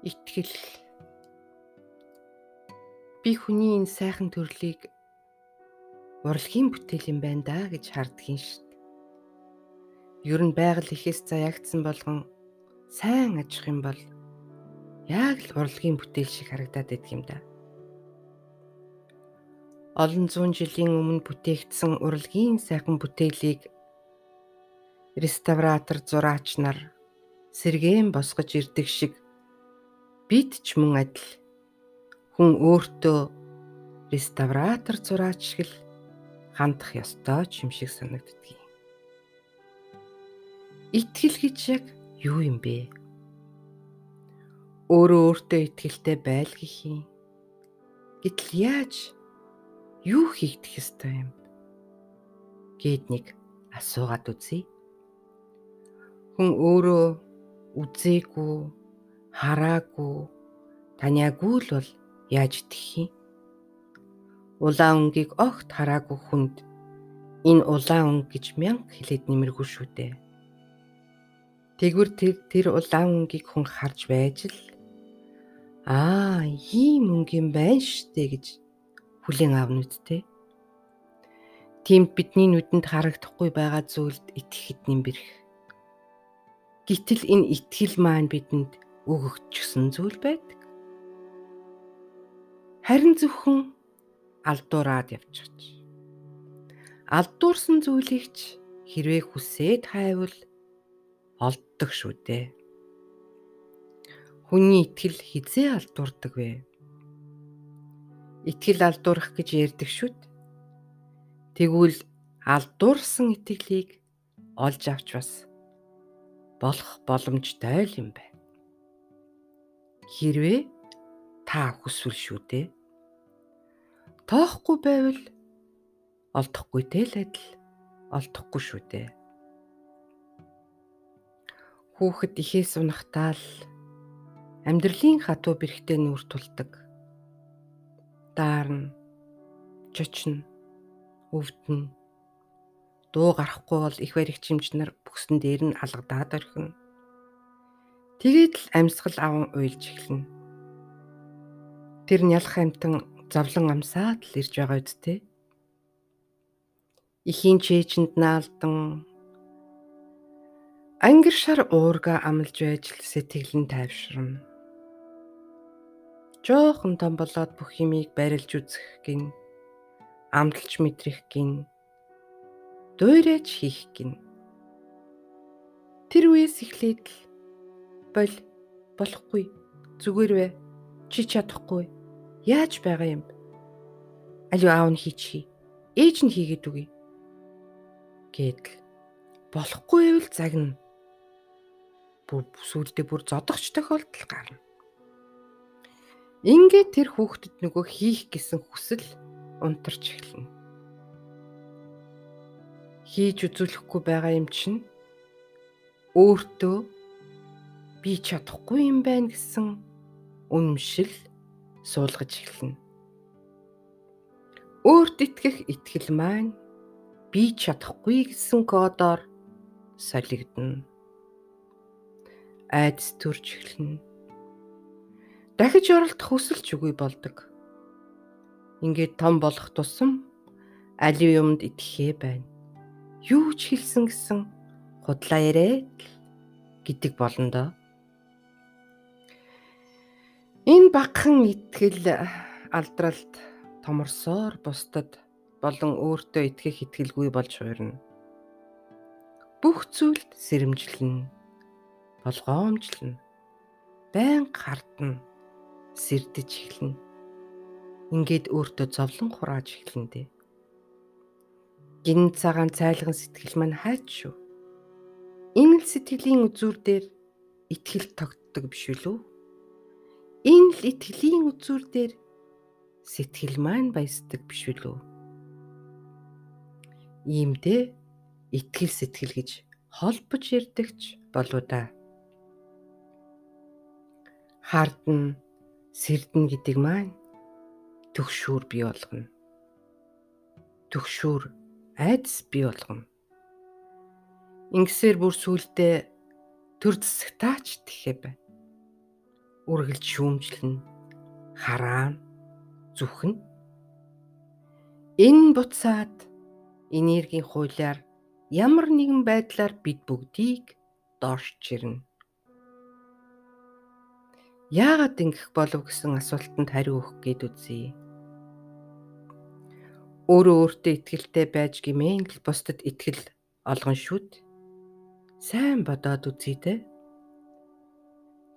итгэл би хүний энэ сайхан төрлийг урлагийн бүтээл юм байна да гэж хардгийн дээ. Ер нь байгаль ихээс заягдсан болгон сайн ажих юм бол яг л урлагийн бүтээл шиг харагдаад байдаг юм да. Олон зуун жилийн өмнө бүтээгдсэн урлагийн сайхан бүтээлийг реставратор зураач нар сэргээн босгож ирдэг шиг бид ч мөн адил хүн өөртөө реставратор зураач шиг л хандах ёстой ч юм шиг санагддаг юм. Итгэл гэж яг юу юм бэ? Өөрөө өөртөө итгэлтэй байл гэх юм. Гэтэл яаж юу хийгдэх ёстой юм? Гээд нэг асуугаад үзье. Хүн өөрөө үзээгүй хараагүй таниагүй л бол яаж итгэх юм? Улаан өнгийг огт хараагүй хүнд энэ улаан өнг гэж мянга хэлээд нэмэргүй шүү дээ. Тэгвэр тэр тэр улаан өнгийг хүн харж байж л аа ийм өнг юм байна штэ гэж хүлээн аавна үсттэй. Тимд бидний нүдэнд харагдахгүй байгаа зүйлд итгэхэд нэмбэрх. Гэтэл энэ итгэл маань бидэнд өгөгдчихсэн зүйл байдаг. Харин зөвхөн алдуураад явчих. Алдуурсан зүйлийг ч хэрвээ хүсээд хайвал олддог шүү дээ. Хүний итгэл хизээ алдуурдаг вэ? Итгэл алдуурах гэж ярьдаг шүү дээ. Тэгвэл алдуурсан итгэлийг олж авч бас болох боломжтой л юм байна хэрвээ та хүсвэл шүү дээ. Тоохгүй байвал олдохгүй тэл адил олдохгүй шүү дээ. Хүүхэд ихээс унахтаа л амьдралын хатуу бэрхтээ нүүр тулдаг. Даарна, чочно, өвдөн. Дуу гарахгүй бол их баригчимч нар бүксэн дээр нь алгадаад орхино. Тэгээд л амьсгал аван уйлж эхэлнэ. Тэр нялх амтан зовлон амсаад л ирж байгаа үсттэй. Ихийн чэйчэнд наалдан ангир шар уурга амлж байж л сэтгэл нь тайвширна. Жохон том болоод бүх юмыг барилж үзэх гин амталж мэдрэх гин дуурайж хийх гин тэр үеэс эхлээд л бол болохгүй зүгээр вэ? Чи чадахгүй. Яаж байгаа юм? Алив аав нь хийчихье ээж нь хийгээд үгүй. Гэдэл болохгүй байвал загна. Бүр сүулдэ бүр зодогч тохиолдол гарна. Ингээд тэр хүүхдэд нөгөө хийх гэсэн хүсэл унтарч эхэлнэ. Хийж үзүүлэхгүй байгаа юм чинь өөртөө би чадахгүй юм байна гэсэн үнэмшил суулгаж эхэлнэ. Өөрт итгэх итгэл маань би чадахгүй гэсэн кодоор солигдно. Айдас төрж эхэлнэ. Дахиж оролдох хүсэлч үгүй болдог. Ингээд том болох тусам али юмд итгэхээ байна. Юу ч хэлсэн гэсэн худлаа яриад гэдэг болно доо. Энэ багхан итгэл алдралд томорсоор бусдад болон өөртөө итгэх итгэлгүй болж хуурна. Бүх зүйлд сэрэмжлэн болгоомжлон байн хардна сэрдэж эхэлнэ. Ингээд өөртөө зовлон хурааж эхэлнэ дээ. Гин цагаан цайлган сэтгэл маань хайч шүү. Энэ л сэтгэлийн үзүүр дээр итгэл тогтдог биш үү? Энэ л итгэлийн үзүүр дээр сэтгэл маань баясдаг биш үү? Иймдээ итгэл сэтгэл гэж холбож ярьдагч болоо да. Хардна, сэрдэн гэдэг маань төгшүүр бий болгоно. Төгшүүр айдас бий болгоно. Ингэсээр бүр сүулдэ төр зэсэг таач тэхээ бай. Үргэлж шүүмжлэн хараан зүхэн энэ буцаад энергийн хуулиар ямар нэгэн байдлаар бид бүгдийг доош чирнэ. Яагаад ингэх болов гэсэн асуултанд хариу өгөх гээд үзье. Өөрөө өөртөө ихтгэлтэй байж гимэн л бусдад итгэл олгон шүд. Сайн бодоод үзье те.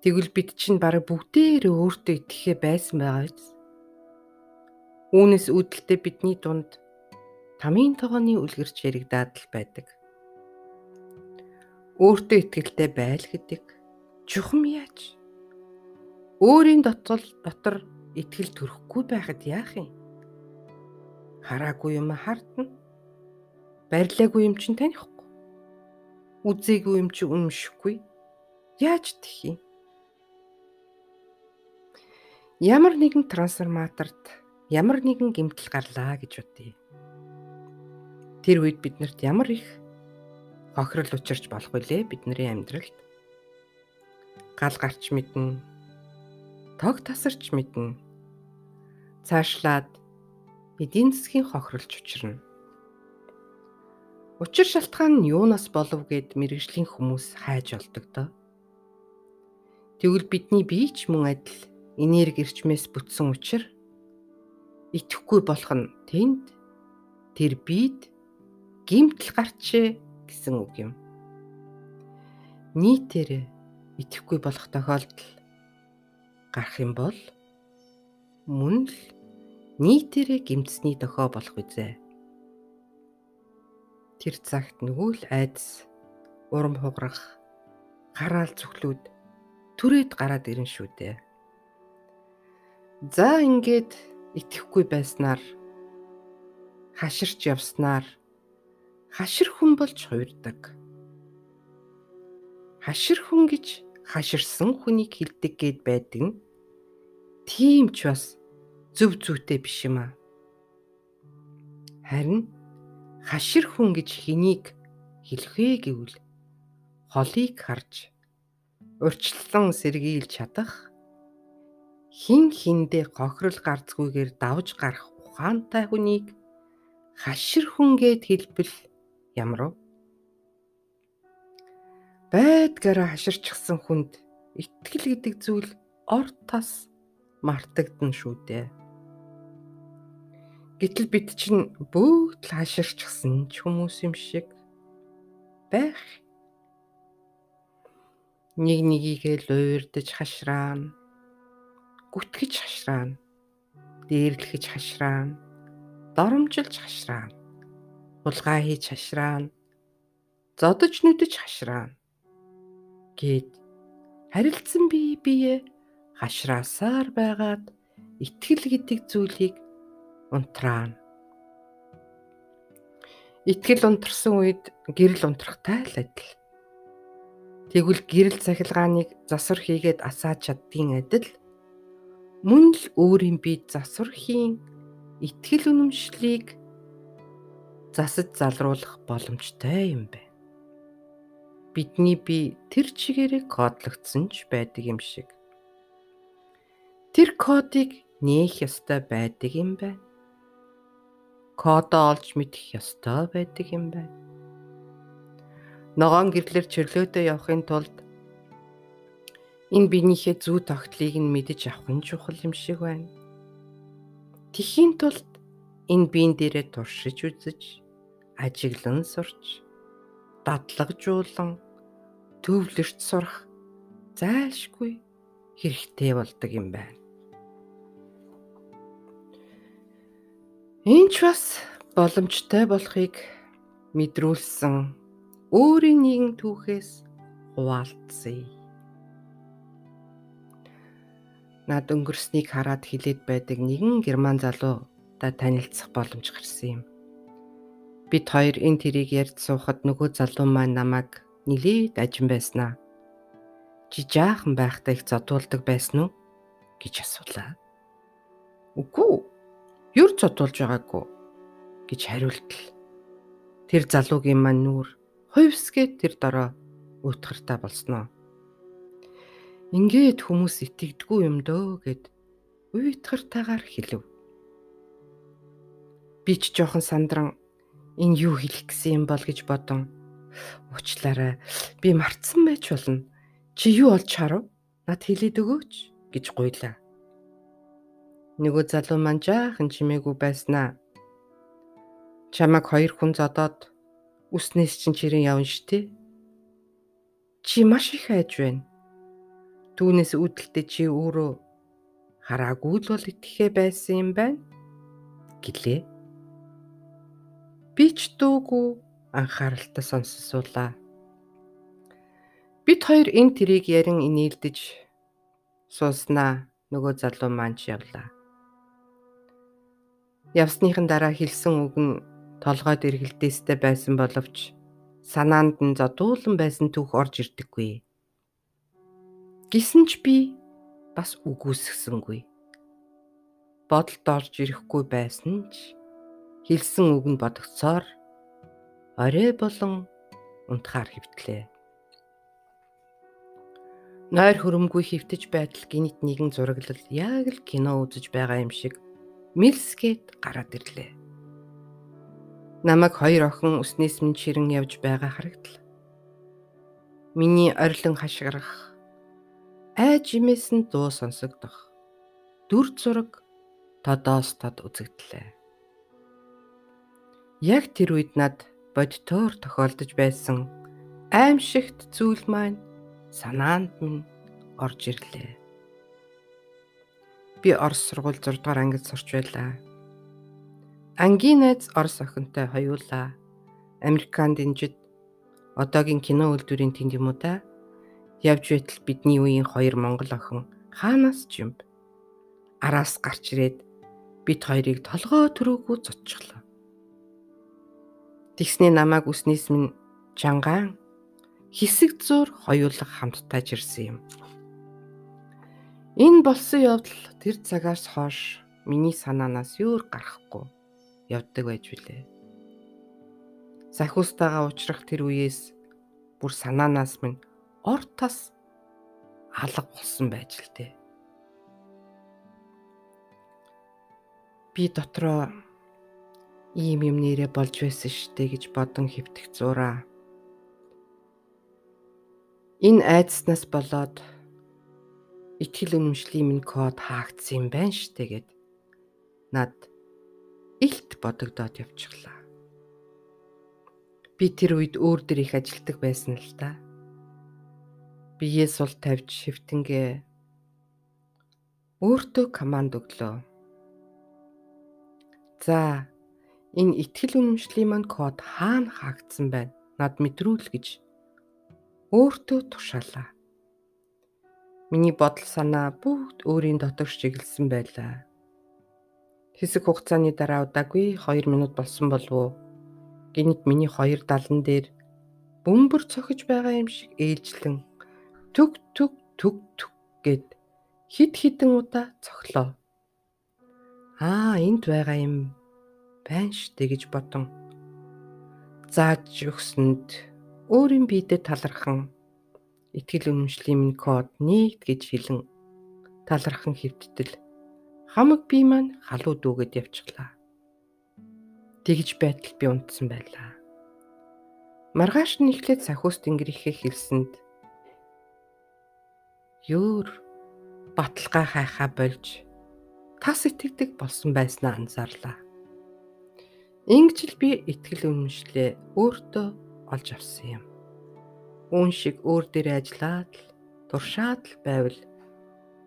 Тэгвэл бид чинь бараг бүгдээрээ өөртөө итгэхээ байсан байгаа биз? Үүнээс үүдэлтэй бидний дунд тамийн тогооны үлгэрч яригадаад л байдаг. Өөртөө ихтэй байл гэдэг чухам яаж? Өөрийн дотор дотор итгэл төрөхгүй байхад яах юм? Хараагүй юм хардна. Барилаагүй юм чинь танихгүй. Үзээгүй юм чи үнэмшихгүй. Яаж тэх юм? Ямар нэгэн трансформаторт ямар нэгэн гэмтэл гарлаа гэж бодъё. Тэр үед биднэрт ямар их хохирол учирч болох вүлээ бидний амьдралд. Гал гарч мэднэ. Тог тасарч мэднэ. Цаашлаад эдийн засгийн хохиролж учирна. Учир шалтгаан нь юунаас болов гэд мэрэгжлийн хүмүүс хайж олдог доо. Тэгвэл бидний бие ч мөн адил энерги эрчмээс бүтсэн учраас итгэхгүй болох нь тэнд тэр бид гимтэл гарчээ гэсэн үг юм. Нийтээр итгэхгүй болох тохиолдол гарах юм бол мөн л нийтээрээ гимтсний дохио болох үзээ. Тэр цагт нөгөө л айдас урам хугарах хараал зүхлүүд түрээд гараад ирэн шүү дээ. За ингээд итгэхгүй байснаар хаширч явснаар хашир хүн болж хуурдаг. Хашир хүн гэж хаширсан хүнийг хилдэг гээд байдаг нь тийм ч бас зөв зүйтэй биш юм аа. Харин хашир хүн гэж хэнийг хэлэх вэ гэвэл холыг харж урьдчилан сэргийлж чадах хин хиндэ гохирол гарцгүйгээр давж гарах ухаантай хүнийг хашир хүн гэд хэлбэл ямар вэ? Байдгаараа хаширчсан хүнд итгэл гэдэг зүйл орд тас мартагдана шүү дээ. Гэтэл бид чинь бүгд л хаширчсан ч хүмүүс юм шиг байх. Нэг нэгийгээ луйрдаж хашраана гүтгэж хашраана. Дээрлэхэж хашраана. Доромжилж хашраана. Хулгай хийж хашраана. Зодож нүдэж хашраана. Гэт харилцсан бие бие хашраасаар байгаад итгэл гэдэг зүйлийг унтраана. Итгэл унтарсан үед гэрэл унтрахтай л адил. Тэгвэл гэрэл цахилгааныг засвар хийгээд асааж чаддгийн адил мөн л өөрийн бие засвархийн итгэл үнэмшлийг засаж залруулах боломжтой юм байна. Бидний бие тэр чигээрээ кодлогдсон ч байдаг юм шиг. Тэр кодыг нээх ёстой байдаг юм байна. Кодоо олж мэдэх ёстой байдаг юм байна. Ногоон гэрлэр чөрлөөдөө явахын тулд Энэ биенийхээ зүй тогтлыг нь мэдэж авах нь чухал юм шиг байна. Тэхийн тулд энэ биен дээрээ туршиж үзэж, ажиглан сурч, дадлагжуулан төвлөрч сурах зайлшгүй хэрэгтэй болдог юм байна. Энд ч бас боломжтой болохыг мэдрүүлсэн өөрийн нэгэн түүхээс хуваалцъя над өнгөрснийг хараад хилээд байдаг нэгэн герман залуу та танилцах боломж гарсан юм. Бид хоёр энэ тэрийг ярьж суухад нөгөө залуу маань намайг нилээд ажин байснаа. Чи жаахан байхдаа их зодуулдаг байсан уу гэж асуулаа. Үгүй. Юр зодуулж байгаагүй гэж хариултал. Тэр залуугийн маань нүур хувьсгээд тэр дорой уутгартаа болсноо. Ингээд хүмүүс итгэдэггүй юм дөө гэд уйтгартайгаар хэлв. Би ч жоохон сандран энэ юу хэлэх гэсэн юм бол гэж бодон уучлаарай би мартсан байж болно. Чи юу олж харав? Над хэлээд өгөөч гэж гуйлаа. Нөгөө залуу маань жаахан чимээгүй байснаа. Чамаг хоёр хүн зодоод үснээс чинь чирэн явна штэ. Чи маш их айж байна. Түүнээс үүдэлтэй чи өөрөө хараагүй л бол итгэхэ байсан юм байна гэлээ. Би ч дүүгүй анхааралтай сонссуулаа. Бид хоёр энэ тэрийг ярин инээлдэж сууснаа нөгөө залуу маань явлаа. Явсныхан дараа хэлсэн үг нь толгойд эргэлдээстэй байсан боловч санаанд нь зодуулан байсан түүх орж ирдэггүй. Гисэн ч би бас үгүйсгсэнгүй. Бодолд орж ирэхгүй байсан ч хэлсэн үг нь бодогцоор орой болон унтахаар хөвтлээ. Нойр хөрөмгүй хөвтөж байтал гинт нэгэн зураглал яг л кино үзэж байгаа юм шиг мэлсгээд гараад ирлээ. Намайг хоёр охин өснөөс минь ширэн явж байгаа харагдлаа. Миний орилон хашгирах айжимээс нь дуу сонсогдох. Дүр зураг тодоос тод үзэгдлээ. Яг тэр үед над бодтоор тохиолдож байсан аимшигт зүйл маань санаанд минь орж ирлээ. Би Орос сургууль 6 дугаар ангид сурч байлаа. Ангийн найз Орос охинтой хоёулаа Американд дэнжид одоогийн кино үйлдвэрийн тэнд юм уу та? Явж байтал бидний үеийн хоёр монгол охин хаанаас ч юм араас гарч ирээд бид хоёрыг толгой төрөөгүй зодчихлоо. Тэгсний намайг үснээс минь чангаан хэсэг зур хоёулах хамтдаа жирсэн юм. Энэ болсон явдал тэр цагаас хойш миний санаанаас юур гарахгүй явдаг байж билээ. Сахиустайгаа уулзрах тэр үеэс бүр санаанаас минь ор тас алга болсон байж л дээ. Би дотроо ийм юм нэрэ болж байсан штэ гэж бодон хөвтөх зураа. Энэ айдснаас болоод итгэл үнэмшлийн минь код хаагдсан юм байна штэ гэд над илт бодогдоод явчихлаа. Би тэр үед өөр дөр их ажилдаг байсан л та биеэ сул тавьж шивтэнгээ өөртөө команд өглөө. За энэ ихтгэл үнэмшлийн маань код хаана хаагдсан байна? Над мэдрүүл гэж өөртөө тушаалаа. Миний бодол санаа бүгд өөрийн дотор чиглэсэн байлаа. Хэсэг хугацааны дараа удаагүй 2 минут болсон болов уу? Гинт миний хоёр далан дээр бөмбөр цохиж байгаа юм шиг ээлжлэн түг түг түг түг гэд хид хідэн удаа цоглоо. Аа энд байгаа юм байна штэ гэж бодон зааж өгсөнд өөрийн биедэд талархан итгэл үнэмшлийн минь код нэгт гэж хэлэн талархан хэвттэл хамаг бие маань халуу дүүгээд явчихлаа. Тэгж байтал би унтсан байлаа. Маргааш нь эхлээд сахиус тэнгэрийнхээ хэлсэнд ёор баталгаа хайхаа болж тас итгэдэг болсон байснаа анзаарлаа. Ингэж л би итгэл үнэмшлээ өөртөө олж авсан юм. Үүн шиг өөр дээр ажиллаад л туршаад л байвал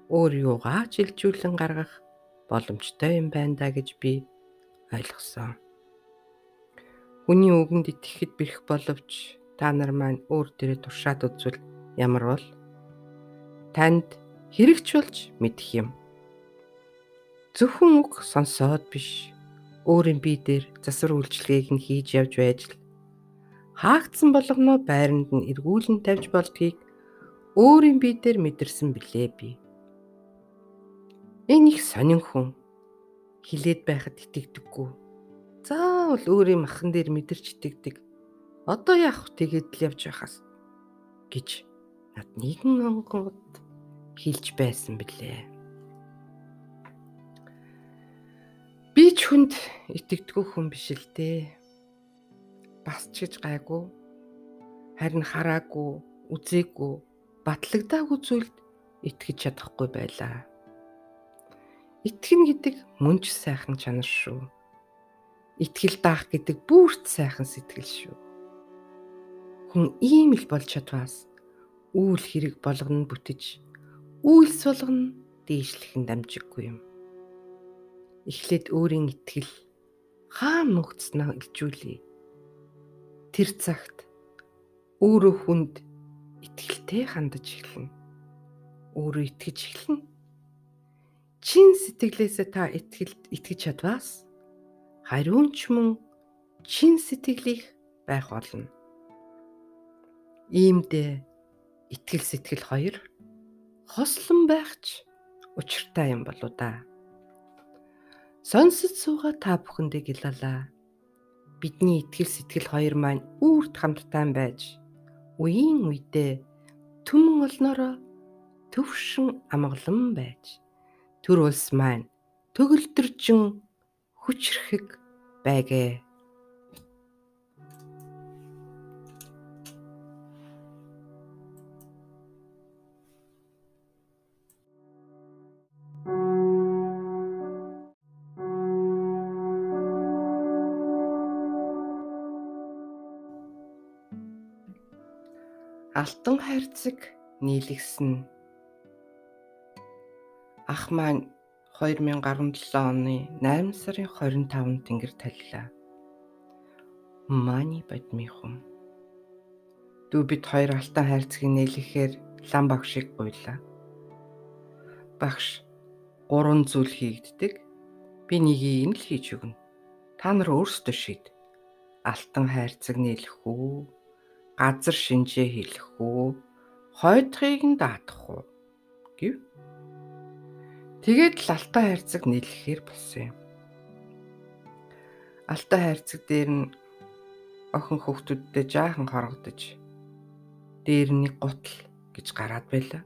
өөр юугаа ч илжүүлэн гаргах боломжтой юм байна да гэж би ойлгосон. Хүний үгэнд итгэхэд бэрх боловч та нар маань өөр дээрээ туршаад үзвэл ямар бол танд хэрэгч болж мэдэх юм. Зөвхөн үг сонсоод биш өөрийн бие дээр засвар үйлчлэгийг нь хийж явж байж л хаагдсан болгоно байранд нь эргүүлэн тавьж болдгийг өөрийн бие дээр мэдэрсэн билээ би. Энэ их сонин хүн хилээд байхад итгэдэггүй. Заавал өөрийн махан дээр мэдэрч итгэдэг. Одоо яах вэ тэгээд л явж байхаас гэж над нэгэн онгод хэлж байсан билээ. Би ч хүнд итгэдэггүй хүн биш л дээ. Бас ч гэж гайгүй. Харин хараагүй, үзээгүй, батлагдаагүй зүйлд итгэж чадахгүй байлаа. Итгэн гэдэг мөн ч сайхан чанар шүү. Итгэл даах гэдэг бүрт сайхан сэтгэл шүү. Хүн ийм л болж чадваас үйл хэрэг болгоно бүтэж үйлс болгоно дээшлэх нь дамжиггүй юм эхлээд өөрийн итгэл хаан нухацнаа илжүүлээ. Тэр цагт өөрөө хүнд итгэлтэй хандаж эхэлнэ. Өөрөө итгэж эхэлнэ. Чин сэтгэлээсээ та итгэлд итгэж чадваас хариун ч мөн чин сэтгэлийг байх болно. Иймдээ итгэл сэтгэл хоёр хослон байхч учиртай юм болоо да. Сонсож суугаа та бүхэндээ гялалаа. Бидний итгэл сэтгэл хоёр маань үрд хамттай байж үеийн үедээ түмэн олноороо төвшин амгалан байж төр улс маань төгөлдржин хүчрхэг байгээ. Алтан хайрцаг нийлэгсэн. Ах маань 2017 оны 8 сарын 25-нд тэнгэр таллаа. Мани бадмихум. Дүү бид хоёр алтан хайрцгийг нийлэхээр лам багшийг гуйлаа. Багш гурван зүйл хийгддэг. Би нэгийг нь л хийж өгнө. Та нар өөрсдөө шийд. Алтан хайрцаг нийлэх үү? Газар шинжээ хэлэх үү? Хойдхыг нь даадах уу? гэв. Тэгээд л алтан хайрцаг нийлэхээр болсон юм. Алтан хайрцаг дээр нь охин хөвгтүүдтэй жаахан хоргодож дээр нэг гутал гэж гараад байла.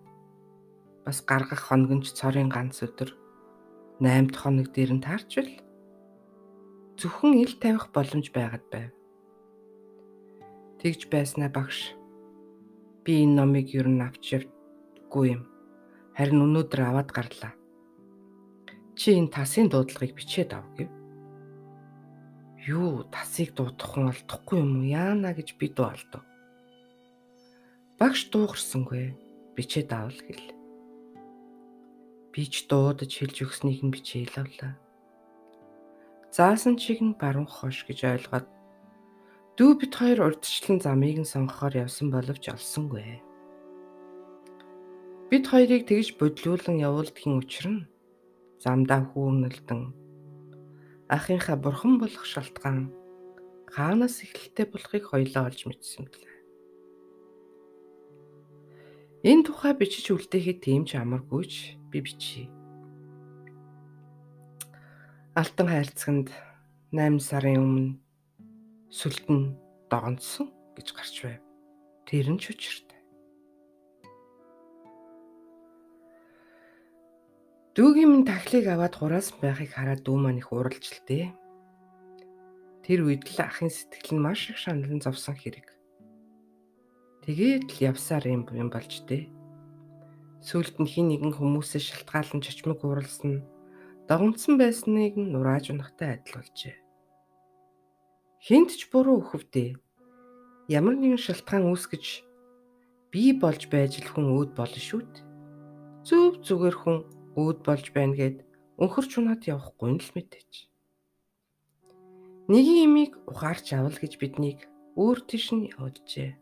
Бас гаргах хоног нь цорын ганц өдөр 8 дахь хоног дээр нь таарчвал зөвхөн ил тавих боломж байгаад байв. Тэгж байснаа багш. Би энэ номыг юу н авч явдаггүй юм. Харин өнөөдөр аваад гарлаа. Чи энэ тасын дуудлагыг бичээд ав гэв. Юу тасыг дуудах хүн олдохгүй юм уу? Яана гэж би дуулдав. Багш дуугарсангүй. Бичээд авал гэл. Би ч дуудаж хэлж өгснийг нь бичээл авлаа. Заасан чиг нь баруун хоош гэж ойлгоод Дүү бит хоёр урдчлан замыг нь сонгохоор явсан боловч олсонгүй. Бид хоёрыг тэгж бодлуулан явуулдгийн учир нь замдаа хүүрнэлдэн ахынхаа бурхан болох шалтгаан хаанаас эхэлтэй болохыг хоёлоо олж мэдсэн билээ. Энэ тухай бичиж үлдээхэд тийм ч амаргүйч би бичье. Алтан хайрцагт 8 сарын өмнө сүлдэн догонцсон гэж гарч байв. Тэр нь ч учиртай. Дүүгийн минь тахлыг аваад хураас байхыг хараад дүү маань их уралжилтээ. Тэр үед л ахын сэтгэл нь маш их шаналн зовсон хэрэг. Тэгээд л явсаар юм юм болж дээ. Сүүлд нь хин нэгэн хүмүүсээ шалтгаалan чочмог уралсан догонцсон байсныг нь нурааж унахтай адил болжээ. Хинт ч буруу өхөвдөө. Ямар нэгэн шалтгаан үүсгэж бий болж байж л хүн өөд болно шүү дээ. Зөв зүгээр хүн өөд болж байна гэд өнхөрч унаад явахгүй нь л мэдээч. Нэгийн имийг ухаарч авал гэж биднийг өөр тийш нь явуулжээ.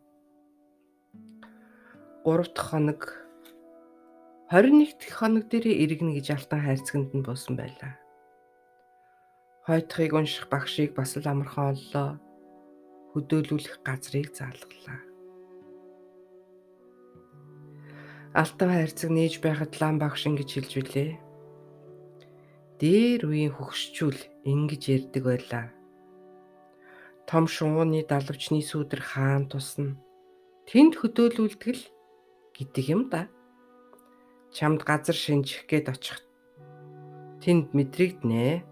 3 дахь хоног 21 дахь хоног дээр иргэнэ гэж алтан хайрцагт нь буусан байлаа. Хойтхыг унших багшийг бас л амархан оллоо. Хөдөөлүүлэх газрыг заалгалаа. Алтан хайрцаг нээж байхад лам багш ингэж хэлж билээ. Дээр үеийн хөгшчүүл ингэж ярьдаг байлаа. Том шувууны далавчны сүудэр хаан тусна. Тэнд хөдөөлүүлдэг л гэдэг юм да. чамд газар шинжих гээд очих. Тэнд мэдрэгднэ.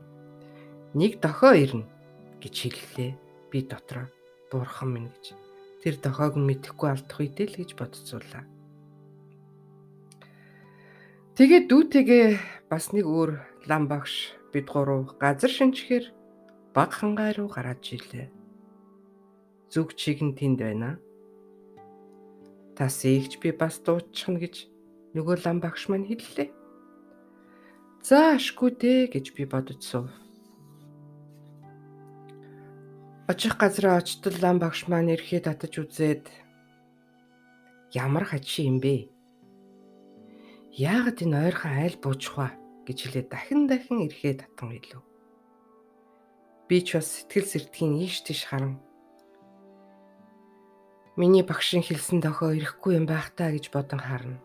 Нэг дохоо ирнэ гэж хэллээ. Би дотроо бурхан минь гэж. Тэр дохоог нь мэдэхгүй алдах үедээ л гэж бодцуулаа. Тэгээд дүүтэйгээ бас нэг өөр лам багш бид гурав газар шинжихээр баг хангай руу гараад жилээ. Зүг чиг нь тэнд байна. Тас ийгч би бас дууччихна гэж нөгөө лам багш маань хэллээ. За ашгүй дээ гэж би бодож суув. Очих газраа очтол лам багш маань ирэхэд татаж үзээд ямар хачи юм бэ? Яагаад энэ ойрхон айл буучих вэ гэж хэлээд дахин дахин ирэхэд татан илүү. Би ч бас сэтгэл сэрдгийн ийш тийш харан Миний багшийн хэлсэн дохоо ирэхгүй юм байх таа гэж бодон харна.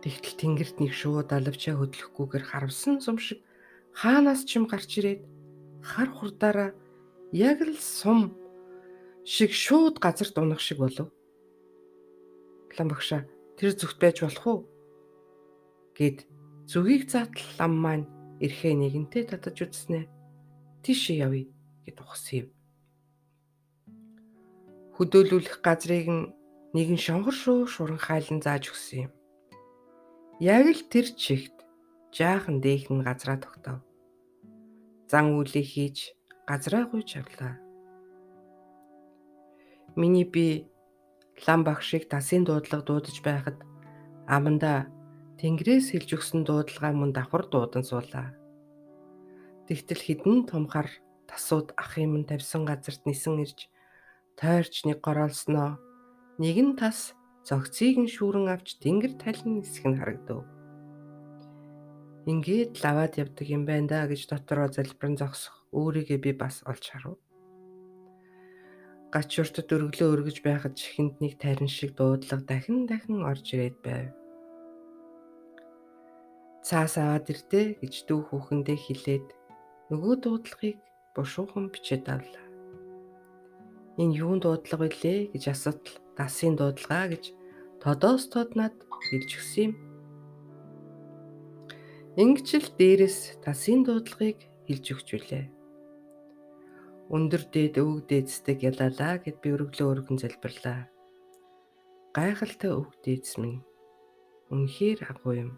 Тэгтэл тэнгэрт нэг шууд алавчаа хөдлөхгүйгээр харавсан сум шиг хаанаас ч юм гарч ирээд хар хурдаараа яг л сум шиг шууд газарт унах шиг болов. Лам багшаа тэр зүгт байж болох уу? гэд зүгийг заатал лам маань эрхээ нэгэнтээ татаж үзснэ. Тийшээ явъя гэд ухсив. Хөдөөлүүлэх газрыг нэгэн шонгор шүү шуран хайлан зааж өгсөн юм. Яг л тэр чигт жаахан дээхэн газраа тогтов. Зан үлээ хийж газраа гуйж авлаа. Миний би лам багшийг тасын дуудлага дуудаж байхад аманда тэнгэрээс хэлж өгсөн дуудлагаа мөн давхар дуудан суулаа. Тэгтэл хідэн томхар тасууд ах юм тавьсан газарт нисэн ирж тойрч нэг гороолсноо нэгэн тас зөгцийг нь шүүрэн авч тэнгэр талын нисэх нь харагдав. Ингээд лаваад явдаг юм байна да гэж дотроо залбиран зогсох өөрийгөө би бас олж харав. Гач уртад өргөлөө өргөж байхад чихэнд нэг тарин шиг дуудлага дахин дахин орж ирээд байв. Цаас аваад ирдэ гэж дүү хүүхэндээ хэлээд нөгөө дуудлагыг бушуухан бичээд авлаа. Энэ юун дуудлага вүлээ гэж асуутал дасын дуудлага гэж тодоос тоднаад хэлж өгсөн юм. Ингэж л дээрэс тасын дуудлагыг хэлж өгч үлээ. Өндөр дээд өвөг дээдсдэг ялалаа гэд би өргөлөө өргөн залбирлаа. Гайхалтай өвөг дээдс минь үнэхээр агуу юм.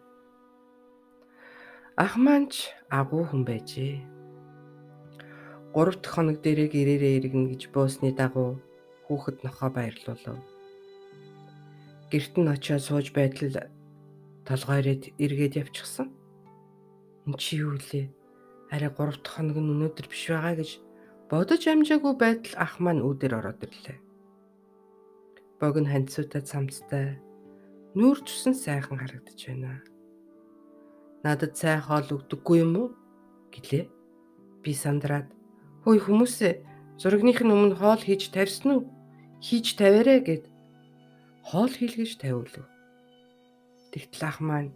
Ах манч агуу хүн байжээ. 3 дахь хоног дээрээ гэрээрээ иргэнэ гэж буусны дагуу хүүхэд нохоо баярлуулав гэрт нь очиод сууж байтал толгойроод эргээд явчихсан. Эн чи юу лээ? Арай 3 дахь хоног нь өнөөдөр биш байгаа гэж бодож амжаагүй байтал ах маань үүдээр ороод ирлээ. Бог нь ханцуутай цамцтай нүүр тусан сайхан харагдаж байна. Надад цай хоол өгдөггүй юм уу? гэлээ. Би сандраад хөөе хүмүүсээ нь өмнө хоол хийж тавьсан уу? Хийж тавиарэ гэд хоол хийлгэж тавиулв. Тэгтэл ах маань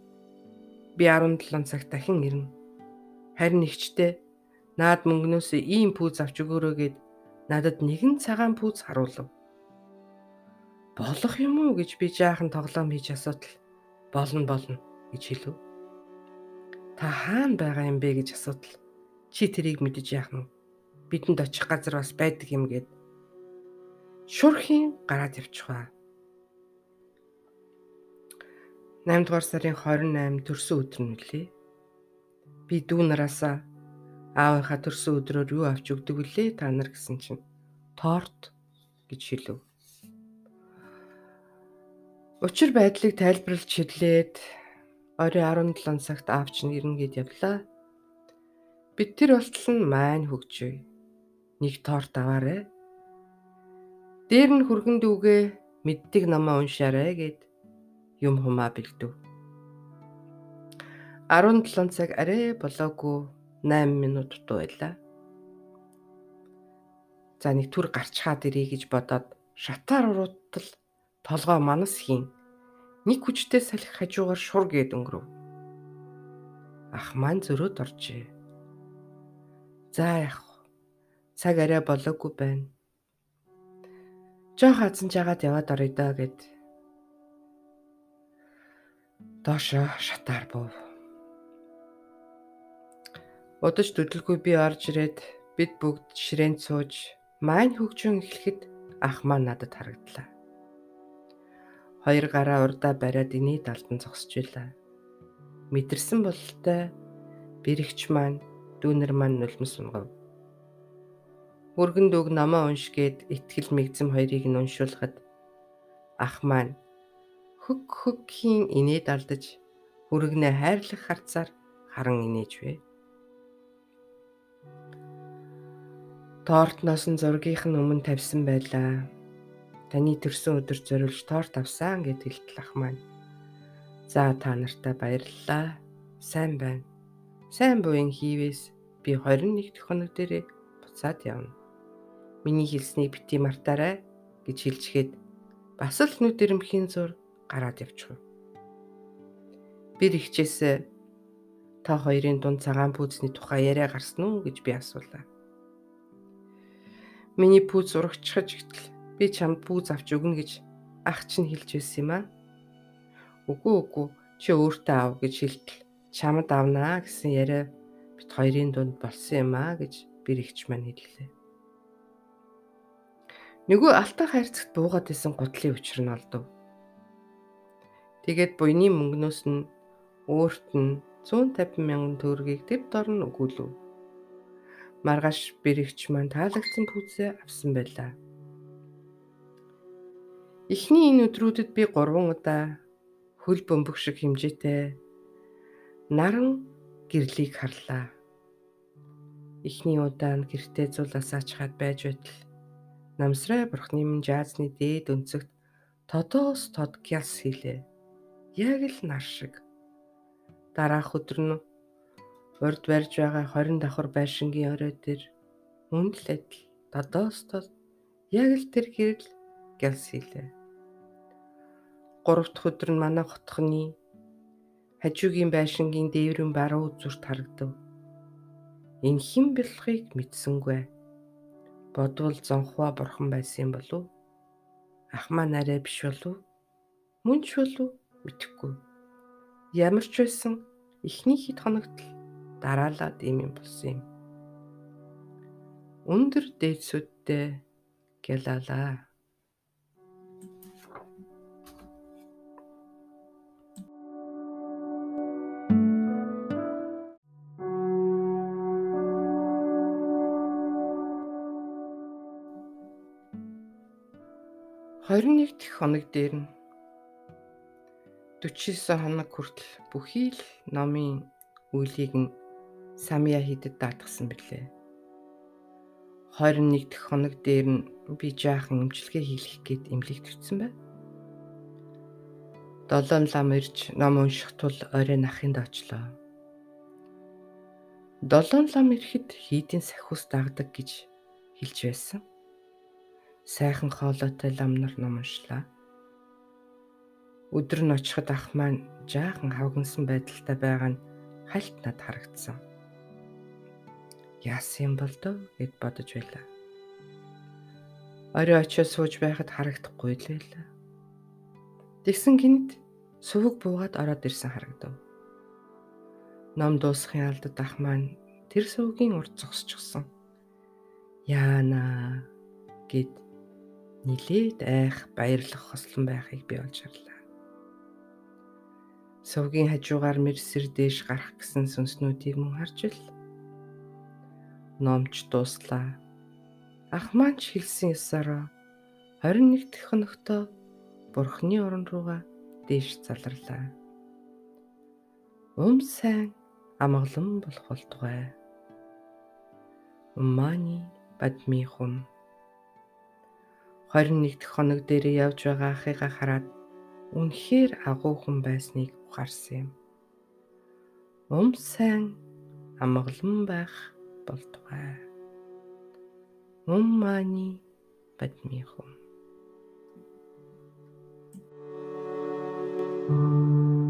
би 17 цагт дахин ирнэ. Харин нэгчтэй наад мөнгнөөсөө ийм пүүз авч өгөөрэй гэд надад нэгэн цагаан пүүз харуулв. Болох юм уу гэж би жаахан тоглоом хийж асуудал болно болно гэж хэлв. Та хаана байгаа юм бэ гэж асуудал чи тэрийг мэдэж яах нь бидэнд очих газар бас байдаг юм гээд шүрхийн гараад явчихваа. 8 дугаар сарын 28 төрсөн өдөр нь үлээ. Би дүү нараасаа аавынхаа төрсөн өдрөөр юу авч өгдөг вүлээ та нар гэсэн чинь торт гэж хэлв. Учир байдлыг тайлбарлаж хэлээд оройн 17 цагт аавч нь ирнэ гэд явлаа. Бид тэр болтол нь маань хөгжөе. Нэг торт аваарэ. Дээр нь хүргэн дүүгээ мэддэг намаа уншаарэ гэд юм хумаа бэлдэв. 17 цаг арай болоогүй 8 минут дутуу байлаа. За нэг түр гарчхаад ирэй гэж бодоод шатаар уруудтал толгой манас хийн. Нэг хүчтэй салхи хажуугаар шур гээд өнгөрөв. Ах маань зөрөөд оржээ. За яах вэ? Цаг арай болоогүй байна. Жоо хазан жагаад яваад орё доо гэд доошо шатаар бов. Удаж төдөлгүй би орж ирээд бид бүгд ширээнд сууж маань хөгжөн эхлэхэд ах маань надад харагдлаа. Хоёр гараа урдаа бариад иний далдан зогсож байлаа. Мэдэрсэн бололтой бэрэгч маань дүүнер маань нулимс унгав. Өргөн дүүг намаа уншгээд итгэл мэгзэм хоёрыг нь уншуулхад ах маань хөг хөгхийн инээд алдаж хүрэгнээ хайрлах харцаар харан инээж вэ. Тортноос нь зургийнх нь өмнө тавьсан байлаа. Таны төрсөн өдөр зориулж торт авсан гэд хэлтлэх маань. За та нартай баярлалаа. Сайн байна. Сайн буян хийвээс би 21 дэх хоног дээрээ буцаад явна. Миний хэлснийг бити мартаарай гэж хэлчихэд бас л нүд ирэмхийн зур гараад явчихв. Би ихчээсээ та хоёрын дунд цагаан пүүзний тухай яриа гарсан уу гэж би асуулаа. Миний пүүз зурагчхаж итэл Би чамд бүүз авч өгнө гэж ах чинь хэлж байсан юм аа. Үгүй үгүй чи өөртөө ав гэж хэлтэл чамд авнаа гэсэн яриа бит хоёрын дунд болсон юм аа гэж бэр ихч маань хэллээ. Нөгөө алтан хайрцагт буугаад исэн гутлын учир нь олдов. Тэгээд буйны мөнгнөөс нь өөрт нь 150 мянган төгрөгийг төв дор нь өгүүлв. Маргааш бэрэгч маань таалагдсан пүүзээ авсан байлаа. Эхний энэ өдрүүдэд би 3 удаа хөл бөмбөг шиг хэмжээтэй наран гэрлийг харлаа. Эхний удаа нь гэртээ зуласаач хаад байж байтал намсрай бурхны минь жаазны дээд өнцөгт тодоос тод гяс хийлээ. Яг л нар шиг. Дараах өдөр нь урд барьж байгаа 20 давхар байшингийн орой дээр үн л адил тодоос тод яг л тэр гэрэл гялс хийлээ. Гурав дахь өдөр нь манай хотхны хажуугийн байшингийн дээврэн баруун зүрт харагдав. Энэ хэн бэлхийг мэдсэнгүй. Бодвол зонхоо бурхан байсан болов. Ах маа нарай биш болов. Мөн ч болов мэдэхгүй. Ямар ч байсан эхний хэд хоногт дараалаад ийм юм болсон юм. Өндөр дээдсүүдтэй гялалаа. 21 дэх хоног дээр нь 49 хоног хүртэл бүхий л номын үйлийг нь самья хийдэд даатгсан билээ. 21 дэх хоног дээр нь би жаахан имчилгээ хийх гээд эмнэлэгт очсон бай. Долоон лам ирж ном унших тул оройн ахынд очлоо. Долоон лам ирэхэд хийдийн сахиус дагдаг гэж хэлж байсан сайхан хоолойтой лам нар ном уншлаа. Өдөр нь очиход ах маань жаахан хавгансан байдалтай байгаа нь хальт над харагдсан. Яасан бол дөө гэд бодож байлаа. Орой очиж сууж байхад харагдахгүй лээ. Тэгсэн гинт сүвэг буугаад ороод ирсэн харагдав. Ном дуусахын алдад ах маань тэр сүвгийн урд зогсчихсон. Яана гэд нилээд айх баярлах хослон байхыг би олж харлаа. Сувгийн хажуугаар мэрсэр дээш гарах гэсэн сүнснүүдийг мөн харж ил. Номч дууслаа. Ах маань ч хэлсэн ёсороо 21 дэх хоногтоо Бурхны орон руугаа дээш заларлаа. Ум сайн амгалан болох болтугай. Уммани бадмихум 21 дэх хоног дээр явж байгаа ахыгаа хараад үнэхээр агуу хүн байсныг ухаарсан юм. Ум сайн амгалан байх болтугай. Ум мани бадмихум. Thank you